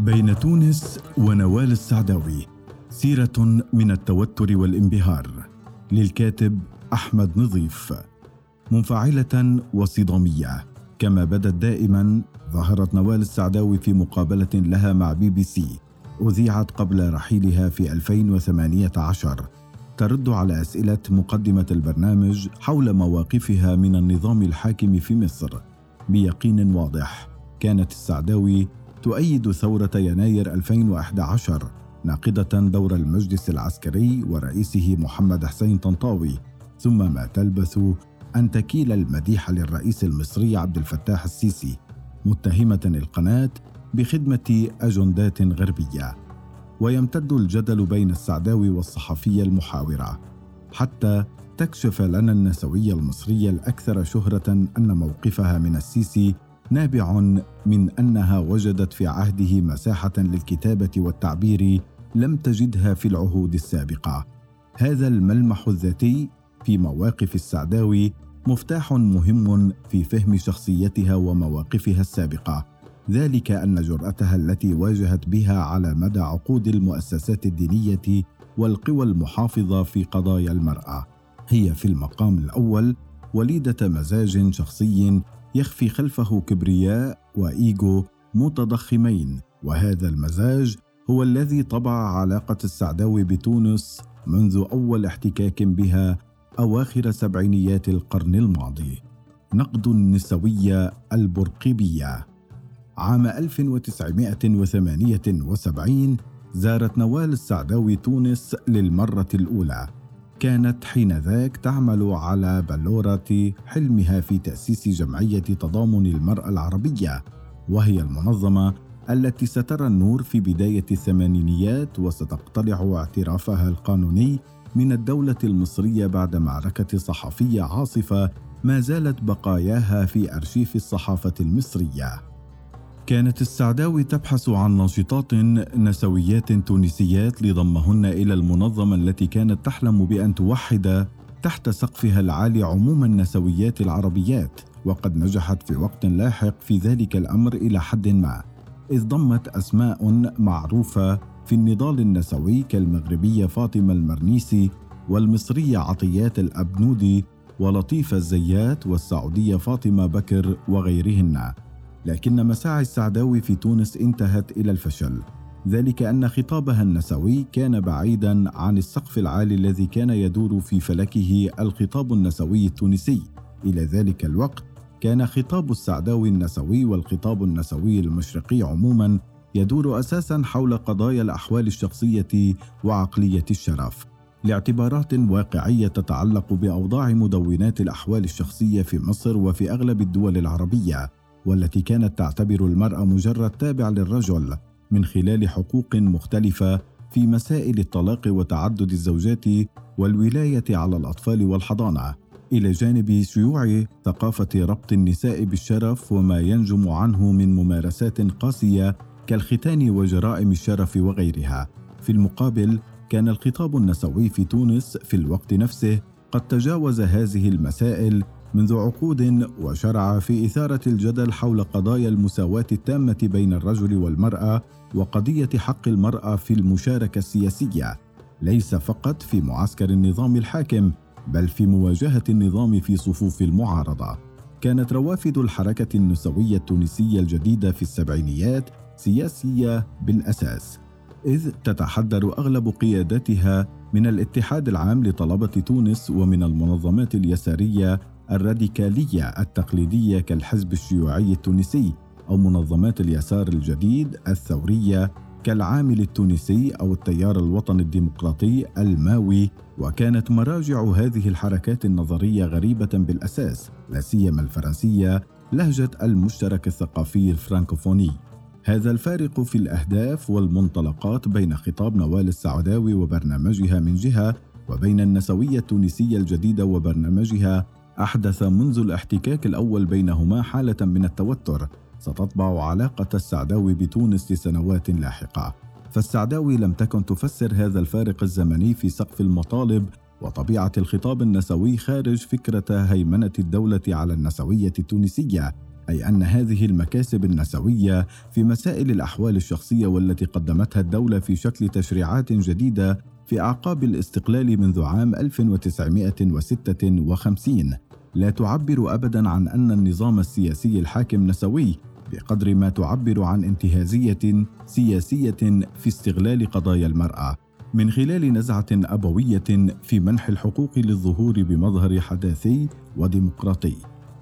بين تونس ونوال السعداوي سيرة من التوتر والانبهار للكاتب أحمد نظيف منفعلة وصدامية كما بدت دائما ظهرت نوال السعداوي في مقابلة لها مع بي بي سي أذيعت قبل رحيلها في 2018 ترد على أسئلة مقدمة البرنامج حول مواقفها من النظام الحاكم في مصر بيقين واضح كانت السعداوي تؤيد ثورة يناير 2011 ناقدة دور المجلس العسكري ورئيسه محمد حسين طنطاوي ثم ما تلبث أن تكيل المديح للرئيس المصري عبد الفتاح السيسي متهمة القناة بخدمة أجندات غربية. ويمتد الجدل بين السعداوي والصحفية المحاورة حتى تكشف لنا النسوية المصرية الأكثر شهرة أن موقفها من السيسي نابع من أنها وجدت في عهده مساحة للكتابة والتعبير لم تجدها في العهود السابقة. هذا الملمح الذاتي في مواقف السعداوي مفتاح مهم في فهم شخصيتها ومواقفها السابقة. ذلك أن جرأتها التي واجهت بها على مدى عقود المؤسسات الدينية والقوى المحافظة في قضايا المرأة. هي في المقام الأول وليدة مزاج شخصي يخفي خلفه كبرياء وايجو متضخمين وهذا المزاج هو الذي طبع علاقة السعداوي بتونس منذ أول احتكاك بها أواخر سبعينيات القرن الماضي. نقد النسوية البرقيبية. عام 1978 زارت نوال السعداوي تونس للمرة الأولى. كانت حينذاك تعمل على بلورة حلمها في تأسيس جمعية تضامن المرأة العربية وهي المنظمة التي سترى النور في بداية الثمانينيات وستقتلع اعترافها القانوني من الدولة المصرية بعد معركة صحفية عاصفة ما زالت بقاياها في أرشيف الصحافة المصرية. كانت السعداوي تبحث عن ناشطات نسويات تونسيات لضمهن إلى المنظمة التي كانت تحلم بأن توحد تحت سقفها العالي عموم النسويات العربيات، وقد نجحت في وقت لاحق في ذلك الأمر إلى حد ما، إذ ضمت أسماء معروفة في النضال النسوي كالمغربية فاطمة المرنيسي والمصرية عطيات الأبنودي ولطيفة الزيات والسعودية فاطمة بكر وغيرهن. لكن مساعي السعداوي في تونس انتهت إلى الفشل. ذلك أن خطابها النسوي كان بعيدا عن السقف العالي الذي كان يدور في فلكه الخطاب النسوي التونسي. إلى ذلك الوقت كان خطاب السعداوي النسوي والخطاب النسوي المشرقي عموما يدور أساسا حول قضايا الأحوال الشخصية وعقلية الشرف. لاعتبارات واقعية تتعلق بأوضاع مدونات الأحوال الشخصية في مصر وفي أغلب الدول العربية. والتي كانت تعتبر المرأة مجرد تابع للرجل من خلال حقوق مختلفة في مسائل الطلاق وتعدد الزوجات والولاية على الأطفال والحضانة إلى جانب شيوع ثقافة ربط النساء بالشرف وما ينجم عنه من ممارسات قاسية كالختان وجرائم الشرف وغيرها. في المقابل كان الخطاب النسوي في تونس في الوقت نفسه قد تجاوز هذه المسائل منذ عقود وشرع في إثارة الجدل حول قضايا المساواة التامة بين الرجل والمرأة وقضية حق المرأة في المشاركة السياسية ليس فقط في معسكر النظام الحاكم بل في مواجهة النظام في صفوف المعارضة. كانت روافد الحركة النسوية التونسية الجديدة في السبعينيات سياسية بالأساس إذ تتحدر أغلب قيادتها من الاتحاد العام لطلبة تونس ومن المنظمات اليسارية الراديكالية التقليدية كالحزب الشيوعي التونسي أو منظمات اليسار الجديد الثورية كالعامل التونسي أو التيار الوطني الديمقراطي الماوي. وكانت مراجع هذه الحركات النظرية غربية بالأساس لا سيما الفرنسية لجهة المشترك الثقافي الفرانكوفوني. هذا الفارق في الأهداف والمنطلقات بين خطاب نوال السعداوي وبرنامجها من جهة وبين النسوية التونسية الجديدة وبرنامجها أحدث منذ الاحتكاك الأول بينهما حالة من التوتر. ستطبع علاقة السعداوي بتونس لسنوات لاحقة. فالسعداوي لم تكن تفسر هذا الفارق الزمني في سقف المطالب وطبيعة الخطاب النسوي خارج فكرة هيمنة الدولة على النسوية التونسية أي أن هذه المكاسب النسوية في مسائل الأحوال الشخصية والتي قدمتها الدولة في شكل تشريعات جديدة في أعقاب الاستقلال منذ عام 1956 لا تعبر ابدا عن أن النظام السياسي الحاكم نسوي بقدر ما تعبر عن انتهازية سياسية في استغلال قضايا المرأة. من خلال نزعة أبوية في منح الحقوق للظهور بمظهر حداثي وديمقراطي.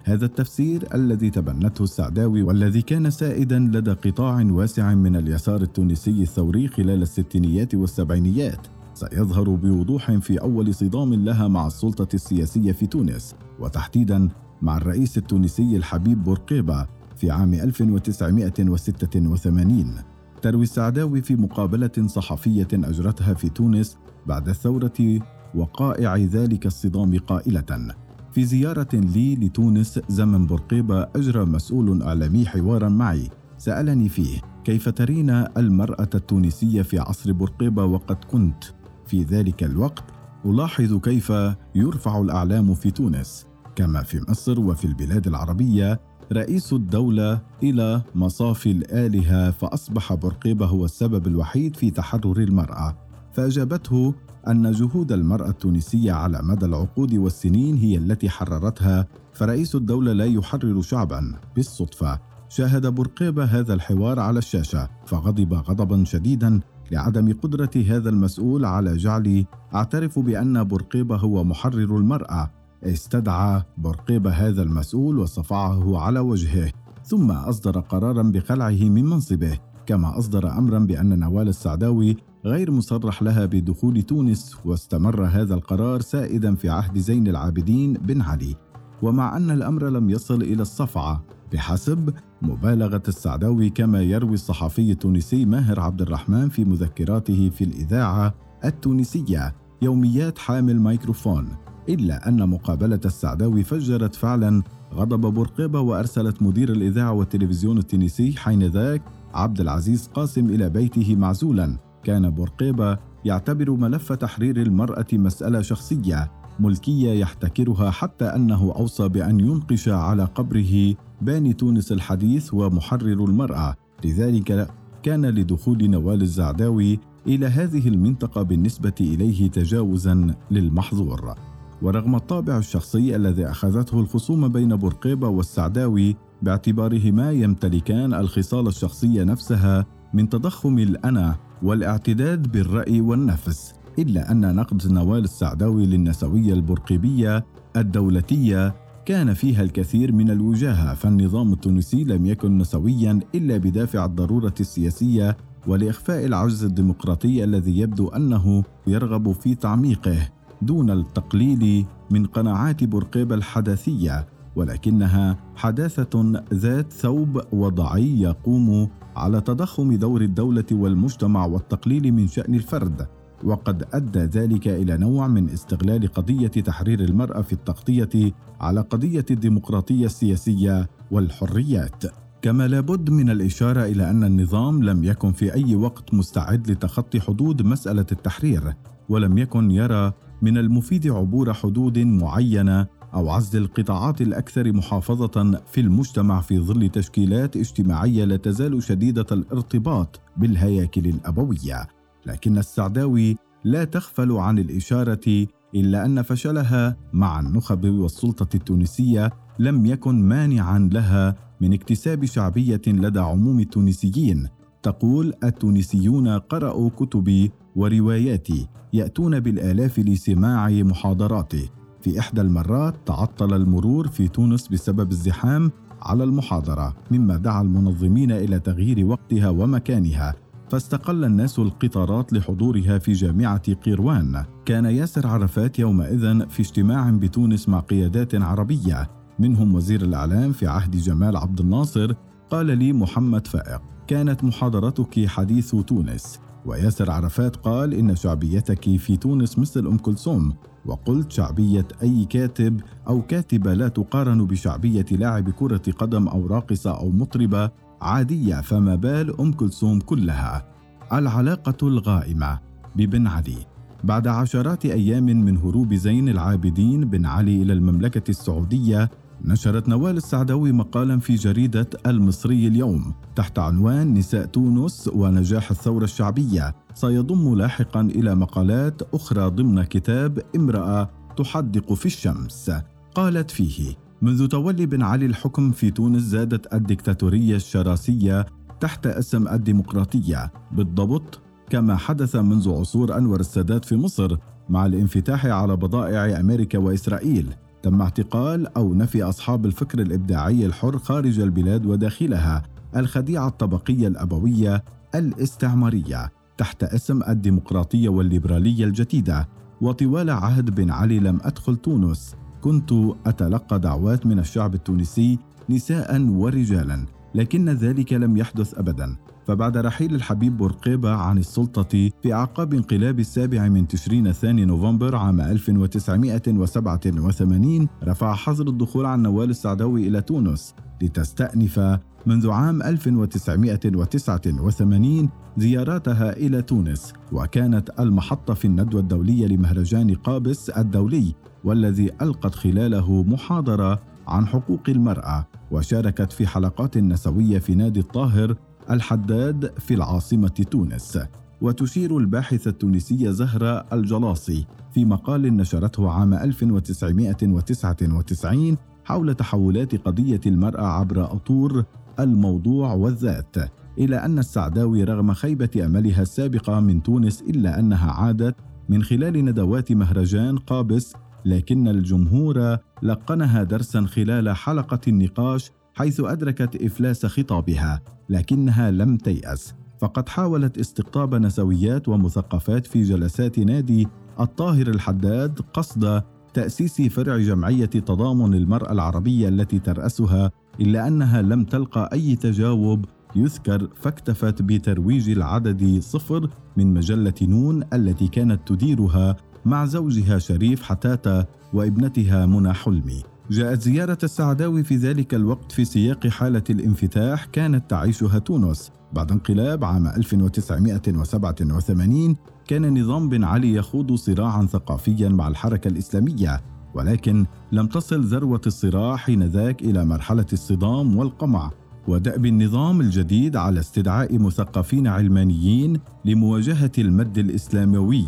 هذا التفسير الذي تبنته السعداوي والذي كان سائدا لدى قطاع واسع من اليسار التونسي الثوري خلال الستينيات والسبعينيات. سيظهر بوضوح في أول صدام لها مع السلطة السياسية في تونس. وتحديدا مع الرئيس التونسي الحبيب بورقيبة في عام 1986 تروي السعداوي في مقابلة صحفية أجرتها في تونس بعد الثورة وقائع ذلك الصدام قائلة. في زيارة لي لتونس زمن بورقيبة أجرى مسؤول إعلامي حوارا معي. سألني فيه كيف ترين المرأة التونسية في عصر بورقيبة وقد كنت؟ في ذلك الوقت ألاحظ كيف يرفع الأعلام في تونس. كما في مصر وفي البلاد العربية رئيس الدولة إلى مصاف الآلهة فأصبح بورقيبة هو السبب الوحيد في تحرر المرأة. فأجابته أن جهود المرأة التونسية على مدى العقود والسنين هي التي حررتها فرئيس الدولة لا يحرر شعبا بالصدفة. شاهد بورقيبة هذا الحوار على الشاشة فغضب غضبا شديدا لعدم قدرة هذا المسؤول على جعلي أعترف بأن بورقيبة هو محرر المرأة. استدعى بورقيبة هذا المسؤول وصفعه على وجهه ثم أصدر قرارا بخلعه من منصبه كما أصدر أمرا بأن نوال السعداوي غير مصرح لها بدخول تونس واستمر هذا القرار سائدا في عهد زين العابدين بن علي. ومع أن الأمر لم يصل إلى الصفعة بحسب مبالغة السعداوي كما يروي الصحفي التونسي ماهر عبد الرحمن في مذكراته في الإذاعة التونسية يوميات حامل ميكروفون. إلا أن مقابلة السعداوي فجرت فعلا غضب بورقيبة وأرسلت مدير الإذاعة والتلفزيون التونسي حينذاك عبد العزيز قاسم إلى بيته معزولا. كان بورقيبة يعتبر ملف تحرير المرأة مسألة شخصية ملكية يحتكرها حتى أنه أوصى بأن ينقش على قبره باني تونس الحديث ومحرر المرأة. لذلك كان لدخول نوال الزعداوي إلى هذه المنطقة بالنسبة إليه تجاوزا للمحظور. ورغم الطابع الشخصي الذي أخذته الخصومة بين بورقيبة والسعداوي باعتبارهما يمتلكان الخصال الشخصية نفسها من تضخم الأنا والاعتداد بالرأي والنفس إلا أن نقد نوال السعداوي للنسوية البرقيبية الدولتية كان فيها الكثير من الوجاهة فالنظام التونسي لم يكن نسويا إلا بدافع الضرورة السياسية ولإخفاء العجز الديمقراطي الذي يبدو أنه يرغب في تعميقه. دون التقليل من قناعات بورقيبة الحداثية ولكنها حداثة ذات ثوب وضعي يقوم على تضخم دور الدولة والمجتمع والتقليل من شأن الفرد. وقد أدى ذلك إلى نوع من استغلال قضية تحرير المرأة في التغطية على قضية الديمقراطية السياسية والحريات. كما لابد من الإشارة إلى أن النظام لم يكن في أي وقت مستعد لتخطي حدود مسألة التحرير ولم يكن يرى من المفيد عبور حدود معينة أو عزل القطاعات الأكثر محافظة في المجتمع في ظل تشكيلات اجتماعية لا تزال شديدة الارتباط بالهياكل الأبوية. لكن السعداوي لا تغفل عن الإشارة إلا أن فشلها مع النخب والسلطة التونسية لم يكن مانعا لها من اكتساب شعبية لدى عموم التونسيين. تقول التونسيون قرأوا كتبي ورواياتي يأتون بالآلاف لسماع محاضراتي في إحدى المرات تعطل المرور في تونس بسبب الزحام على المحاضرة مما دعا المنظمين إلى تغيير وقتها ومكانها. فاستقل الناس القطارات لحضورها في جامعة قيروان. كان ياسر عرفات يومئذ في اجتماع بتونس مع قيادات عربية. منهم وزير الإعلام في عهد جمال عبد الناصر قال لي محمد فائق كانت محاضرتك حديث تونس. وياسر عرفات قال إن شعبيتك في تونس مثل أم كلثوم وقلت شعبية أي كاتب أو كاتبة لا تقارن بشعبية لاعب كرة قدم أو راقصة أو مطربة عادية فما بال أم كلثوم كلها. العلاقة الغائمة ببن علي. بعد عشرات أيام من هروب زين العابدين بن علي إلى المملكة السعودية نشرت نوال السعداوي مقالا في جريدة المصري اليوم تحت عنوان نساء تونس ونجاح الثورة الشعبية. سيضم لاحقا إلى مقالات أخرى ضمن كتاب امرأة تحدق في الشمس. قالت فيه منذ تولي بن علي الحكم في تونس زادت الدكتاتورية الشراسية تحت أسم الديمقراطية. بالضبط كما حدث منذ عصور أنور السادات في مصر مع الانفتاح على بضائع أمريكا وإسرائيل. تم اعتقال أو نفي أصحاب الفكر الإبداعي الحر خارج البلاد وداخلها الخديعة الطبقية الأبوية الاستعمارية تحت اسم الديمقراطية والليبرالية الجديدة. وطوال عهد بن علي لم أدخل تونس. كنت أتلقى دعوات من الشعب التونسي نساء ورجالا لكن ذلك لم يحدث أبدا. فبعد رحيل الحبيب بورقيبة عن السلطة في أعقاب انقلاب السابع من تشرين الثاني نوفمبر عام 1987 رفع حظر الدخول عن نوال السعداوي إلى تونس لتستأنف منذ عام 1989 زياراتها إلى تونس وكانت المحطة في الندوة الدولية لمهرجان قابس الدولي والذي ألقت خلاله محاضرة عن حقوق المرأة وشاركت في حلقات نسوية في نادي الطاهر الحداد في العاصمة تونس وتشير الباحثة التونسية زهرة الجلاصي في مقال نشرته عام 1999 حول تحولات قضية المرأة عبر أطور الموضوع والذات إلى أن السعداوي رغم خيبة أملها السابقة من تونس إلا أنها عادت من خلال ندوات مهرجان قابس لكن الجمهور لقنها درسا خلال حلقة النقاش حيث أدركت إفلاس خطابها لكنها لم تيأس. فقد حاولت استقطاب نسويات ومثقفات في جلسات نادي الطاهر الحداد قصد تأسيس فرع جمعية تضامن المرأة العربية التي ترأسها إلا أنها لم تلقى أي تجاوب يذكر فاكتفت بترويج العدد صفر من مجلة نون التي كانت تديرها مع زوجها شريف حتاتا وابنتها منى حلمي. جاءت زيارة السعداوي في ذلك الوقت في سياق حالة الانفتاح كانت تعيشها تونس. بعد انقلاب عام 1987 كان نظام بن علي يخوض صراعا ثقافيا مع الحركة الإسلامية ولكن لم تصل ذروة الصراع حينذاك إلى مرحلة الصدام والقمع. ودأب النظام الجديد على استدعاء مثقفين علمانيين لمواجهة المد الإسلاموي.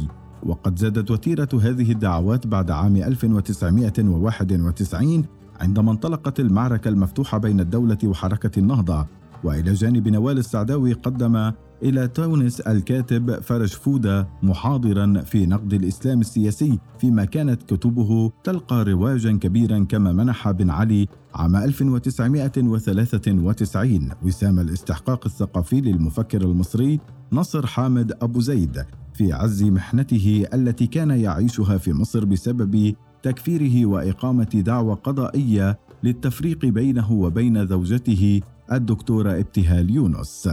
وقد زادت وتيرة هذه الدعوات بعد عام 1991 عندما انطلقت المعركة المفتوحة بين الدولة وحركة النهضة وإلى جانب نوال السعداوي قدم إلى تونس الكاتب فرج فودة محاضرا في نقد الإسلام السياسي فيما كانت كتبه تلقى رواجا كبيرا كما منح بن علي عام 1993 وسام الاستحقاق الثقافي للمفكر المصري نصر حامد أبو زيد. في عز محنته التي كان يعيشها في مصر بسبب تكفيره وإقامة دعوى قضائية للتفريق بينه وبين زوجته الدكتورة ابتهال يونس.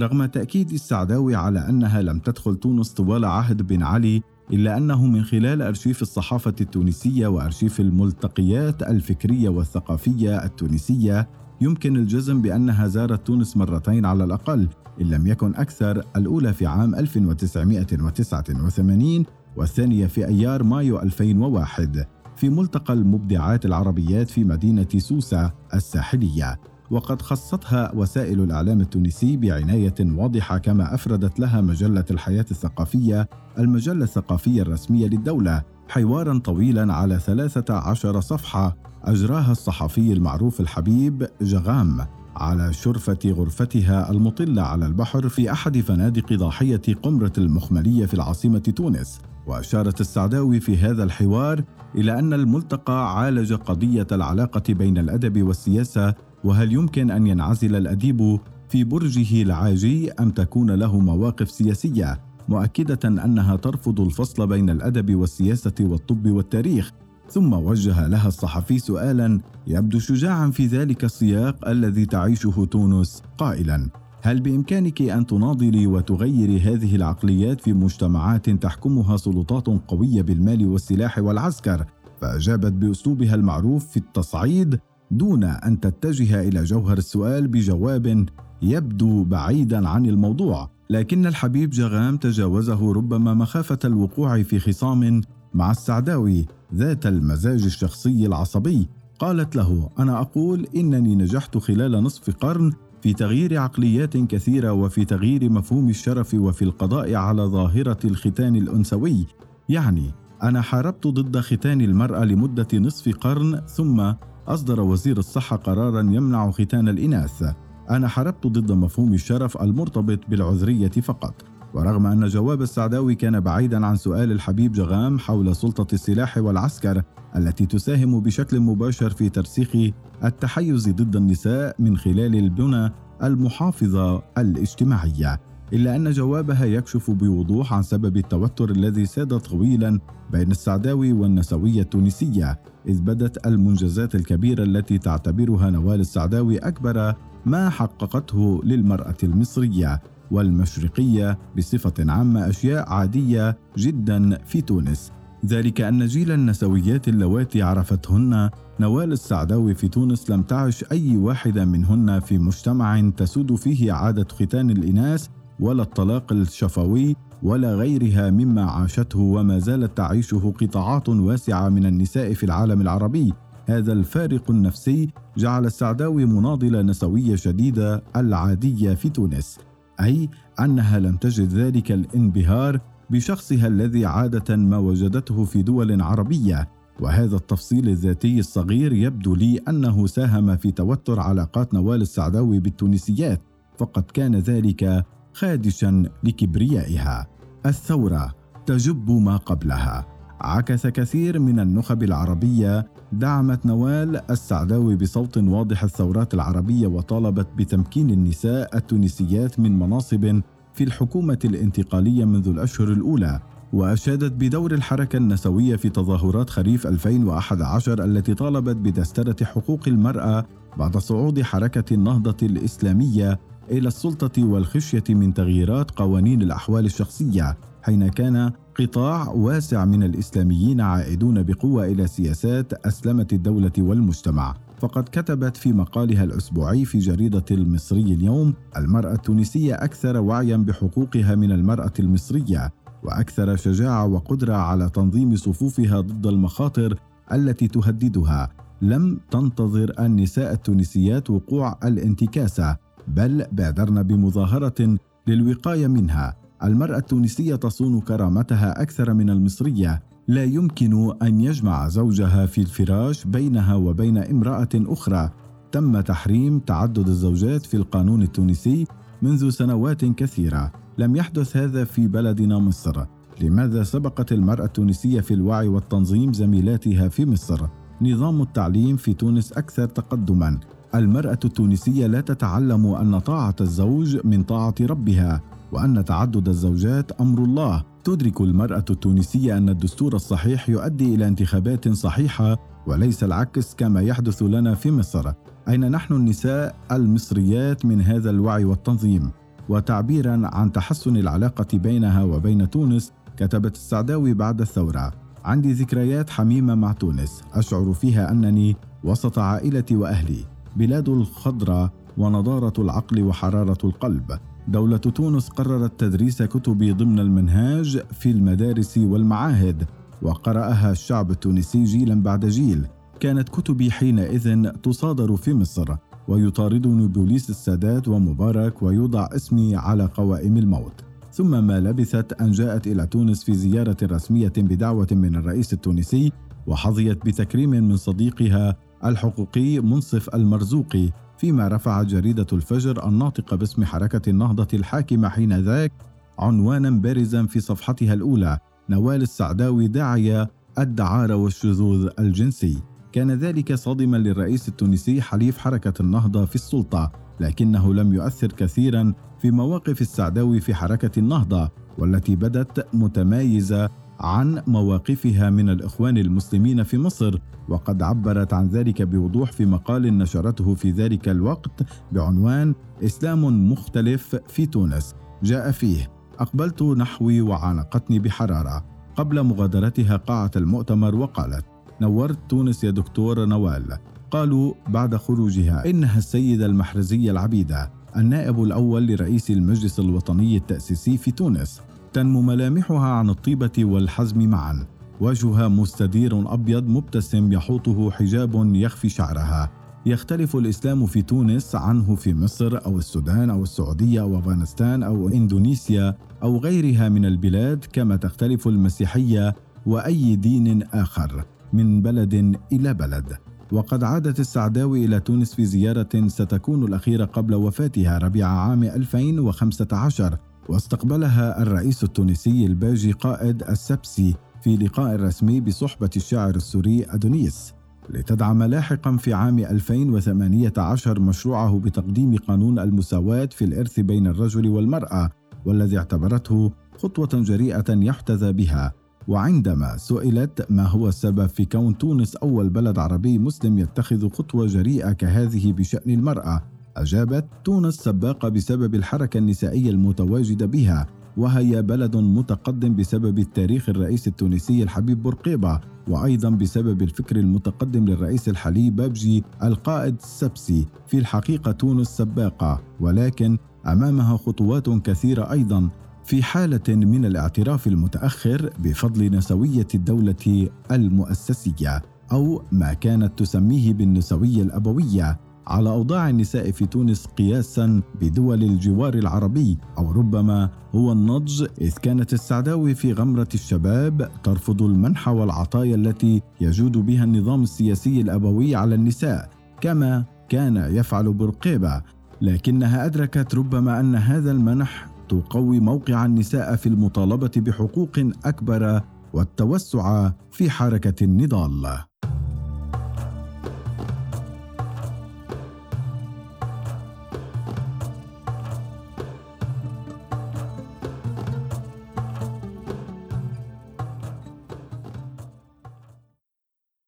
رغم تأكيد السعداوي على أنها لم تدخل تونس طوال عهد بن علي إلا أنه من خلال أرشيف الصحافة التونسية وأرشيف الملتقيات الفكرية والثقافية التونسية يمكن الجزم بأنها زارت تونس مرتين على الأقل. إن لم يكن أكثر الأولى في عام 1989 والثانية في أيار مايو 2001 في ملتقى المبدعات العربيات في مدينة سوسة الساحلية. وقد خصتها وسائل الإعلام التونسي بعناية واضحة كما أفردت لها مجلة الحياة الثقافية المجلة الثقافية الرسمية للدولة حوارا طويلا على 13 صفحة أجراها الصحفي المعروف الحبيب جغام. على شرفة غرفتها المطلة على البحر في أحد فنادق ضاحية قمرة المخملية في العاصمة تونس. وأشارت السعداوي في هذا الحوار إلى أن الملتقى عالج قضية العلاقة بين الأدب والسياسة وهل يمكن أن ينعزل الأديب في برجه العاجي أم تكون له مواقف سياسية؟ مؤكدة أنها ترفض الفصل بين الأدب والسياسة والطب والتاريخ ثم وجه لها الصحفي سؤالا يبدو شجاعا في ذلك السياق الذي تعيشه تونس. قائلا هل بإمكانك أن تناضلي وتغيري هذه العقليات في مجتمعات تحكمها سلطات قوية بالمال والسلاح والعسكر؟ فأجابت بأسلوبها المعروف في التصعيد دون أن تتجه إلى جوهر السؤال بجواب يبدو بعيدا عن الموضوع. لكن الحبيب جغام تجاوزه ربما مخافة الوقوع في خصام مع السعداوي. ذات المزاج الشخصي العصبي. قالت له أنا أقول إنني نجحت خلال نصف قرن في تغيير عقليات كثيرة وفي تغيير مفهوم الشرف وفي القضاء على ظاهرة الختان الأنثوي. يعني أنا حاربت ضد ختان المرأة لمدة نصف قرن ثم أصدر وزير الصحة قرارا يمنع ختان الإناث. أنا حاربت ضد مفهوم الشرف المرتبط بالعذرية فقط. ورغم أن جواب السعداوي كان بعيدا عن سؤال الحبيب جغام حول سلطة السلاح والعسكر التي تساهم بشكل مباشر في ترسيخ التحيز ضد النساء من خلال البنى المحافظة الاجتماعية. إلا أن جوابها يكشف بوضوح عن سبب التوتر الذي ساد طويلا بين السعداوي والنسوية التونسية إذ بدت المنجزات الكبيرة التي تعتبرها نوال السعداوي أكبر ما حققته للمرأة المصرية. والمشرقية بصفة عامة أشياء عادية جدا في تونس. ذلك أن جيل النسويات اللواتي عرفتهن نوال السعداوي في تونس لم تعش أي واحدة منهن في مجتمع تسود فيه عادة ختان الإناث ولا الطلاق الشفوي ولا غيرها مما عاشته وما زالت تعيشه قطاعات واسعة من النساء في العالم العربي. هذا الفارق النفسي جعل السعداوي مناضلة نسوية شديدة العادية في تونس. أي أنها لم تجد ذلك الانبهار بشخصها الذي عادة ما وجدته في دول عربية. وهذا التفصيل الذاتي الصغير يبدو لي أنه ساهم في توتر علاقات نوال السعداوي بالتونسيات فقد كان ذلك خادشا لكبريائها. الثورة تجب ما قبلها. عكس كثير من النخب العربية دعمت نوال السعداوي بصوت واضح الثورات العربية وطالبت بتمكين النساء التونسيات من مناصب في الحكومة الانتقالية منذ الأشهر الأولى وأشادت بدور الحركة النسوية في تظاهرات خريف 2011 التي طالبت بدسترة حقوق المرأة بعد صعود حركة النهضة الإسلامية إلى السلطة والخشية من تغييرات قوانين الأحوال الشخصية. حين كان قطاع واسع من الإسلاميين عائدون بقوة إلى سياسات أسلمت الدولة والمجتمع. فقد كتبت في مقالها الأسبوعي في جريدة المصري اليوم المرأة التونسية أكثر وعيا بحقوقها من المرأة المصرية وأكثر شجاعة وقدرة على تنظيم صفوفها ضد المخاطر التي تهددها. لم تنتظر النساء التونسيات وقوع الانتكاسة بل بادرن بمظاهرة للوقاية منها. المرأة التونسية تصون كرامتها أكثر من المصرية، لا يمكن أن يجمع زوجها في الفراش بينها وبين امرأة أخرى. تم تحريم تعدد الزوجات في القانون التونسي منذ سنوات كثيرة، لم يحدث هذا في بلدنا مصر. لماذا سبقت المرأة التونسية في الوعي والتنظيم زميلاتها في مصر؟ نظام التعليم في تونس أكثر تقدما. المرأة التونسية لا تتعلم أن طاعة الزوج من طاعة ربها، وأن تعدد الزوجات أمر الله. تدرك المرأة التونسية أن الدستور الصحيح يؤدي إلى انتخابات صحيحة وليس العكس كما يحدث لنا في مصر. أين نحن النساء المصريات من هذا الوعي والتنظيم؟ وتعبيرا عن تحسن العلاقة بينها وبين تونس كتبت السعداوي بعد الثورة. عندي ذكريات حميمة مع تونس. أشعر فيها أنني وسط عائلتي وأهلي. بلاد الخضرة ونضارة العقل وحرارة القلب. دولة تونس قررت تدريس كتبي ضمن المنهاج في المدارس والمعاهد وقرأها الشعب التونسي جيلا بعد جيل. كانت كتبي حينئذ تصادر في مصر ويطاردني بوليس السادات ومبارك ويوضع اسمي على قوائم الموت. ثم ما لبثت أن جاءت إلى تونس في زيارة رسمية بدعوة من الرئيس التونسي وحظيت بتكريم من صديقها الحقوقي منصف المرزوقي. فيما رفعت جريدة الفجر الناطقة باسم حركة النهضة الحاكمة حينذاك عنوانا بارزا في صفحتها الأولى. نوال السعداوي داعية الدعارة والشذوذ الجنسي. كان ذلك صادما للرئيس التونسي حليف حركة النهضة في السلطة لكنه لم يؤثر كثيرا في مواقف السعداوي في حركة النهضة والتي بدت متمايزة عن مواقفها من الإخوان المسلمين في مصر وقد عبرت عن ذلك بوضوح في مقال نشرته في ذلك الوقت بعنوان إسلام مختلف في تونس. جاء فيه أقبلت نحوي وعانقتني بحرارة. قبل مغادرتها قاعه المؤتمر وقالت نورت تونس يا دكتور نوال. قالوا بعد خروجها إنها السيدة المحرزية العبيدة النائب الأول لرئيس المجلس الوطني التأسيسي في تونس. تنمو ملامحها عن الطيبة والحزم معا. وجهها مستدير أبيض مبتسم يحوطه حجاب يخفي شعرها. يختلف الإسلام في تونس عنه في مصر أو السودان أو السعودية أو أفغانستان أو إندونيسيا أو غيرها من البلاد كما تختلف المسيحية وأي دين آخر من بلد إلى بلد. وقد عادت السعداوي إلى تونس في زيارة ستكون الأخيرة قبل وفاتها ربيع عام 2015 واستقبلها الرئيس التونسي الباجي قائد السبسي في لقاء رسمي بصحبة الشاعر السوري أدونيس. لتدعم لاحقا في عام 2018 مشروعه بتقديم قانون المساواة في الإرث بين الرجل والمرأة والذي اعتبرته خطوة جريئة يحتذى بها. وعندما سئلت ما هو السبب في كون تونس أول بلد عربي مسلم يتخذ خطوة جريئة كهذه بشأن المرأة أجابت تونس سباقة بسبب الحركة النسائية المتواجدة بها وهي بلد متقدم بسبب التاريخ الرئيس التونسي الحبيب بورقيبة وأيضا بسبب الفكر المتقدم للرئيس الحالي الباجي قائد السبسي في الحقيقة تونس سباقة ولكن أمامها خطوات كثيرة أيضا في حالة من الاعتراف المتأخر بفضل نسوية الدولة المؤسسية أو ما كانت تسميه بالنسوية الأبوية. على أوضاع النساء في تونس قياسا بدول الجوار العربي أو ربما هو النضج إذ كانت السعداوي في غمرة الشباب ترفض المنح والعطايا التي يجود بها النظام السياسي الأبوي على النساء كما كان يفعل برقيبة لكنها أدركت ربما أن هذا المنح تقوي موقع النساء في المطالبة بحقوق أكبر والتوسع في حركة النضال.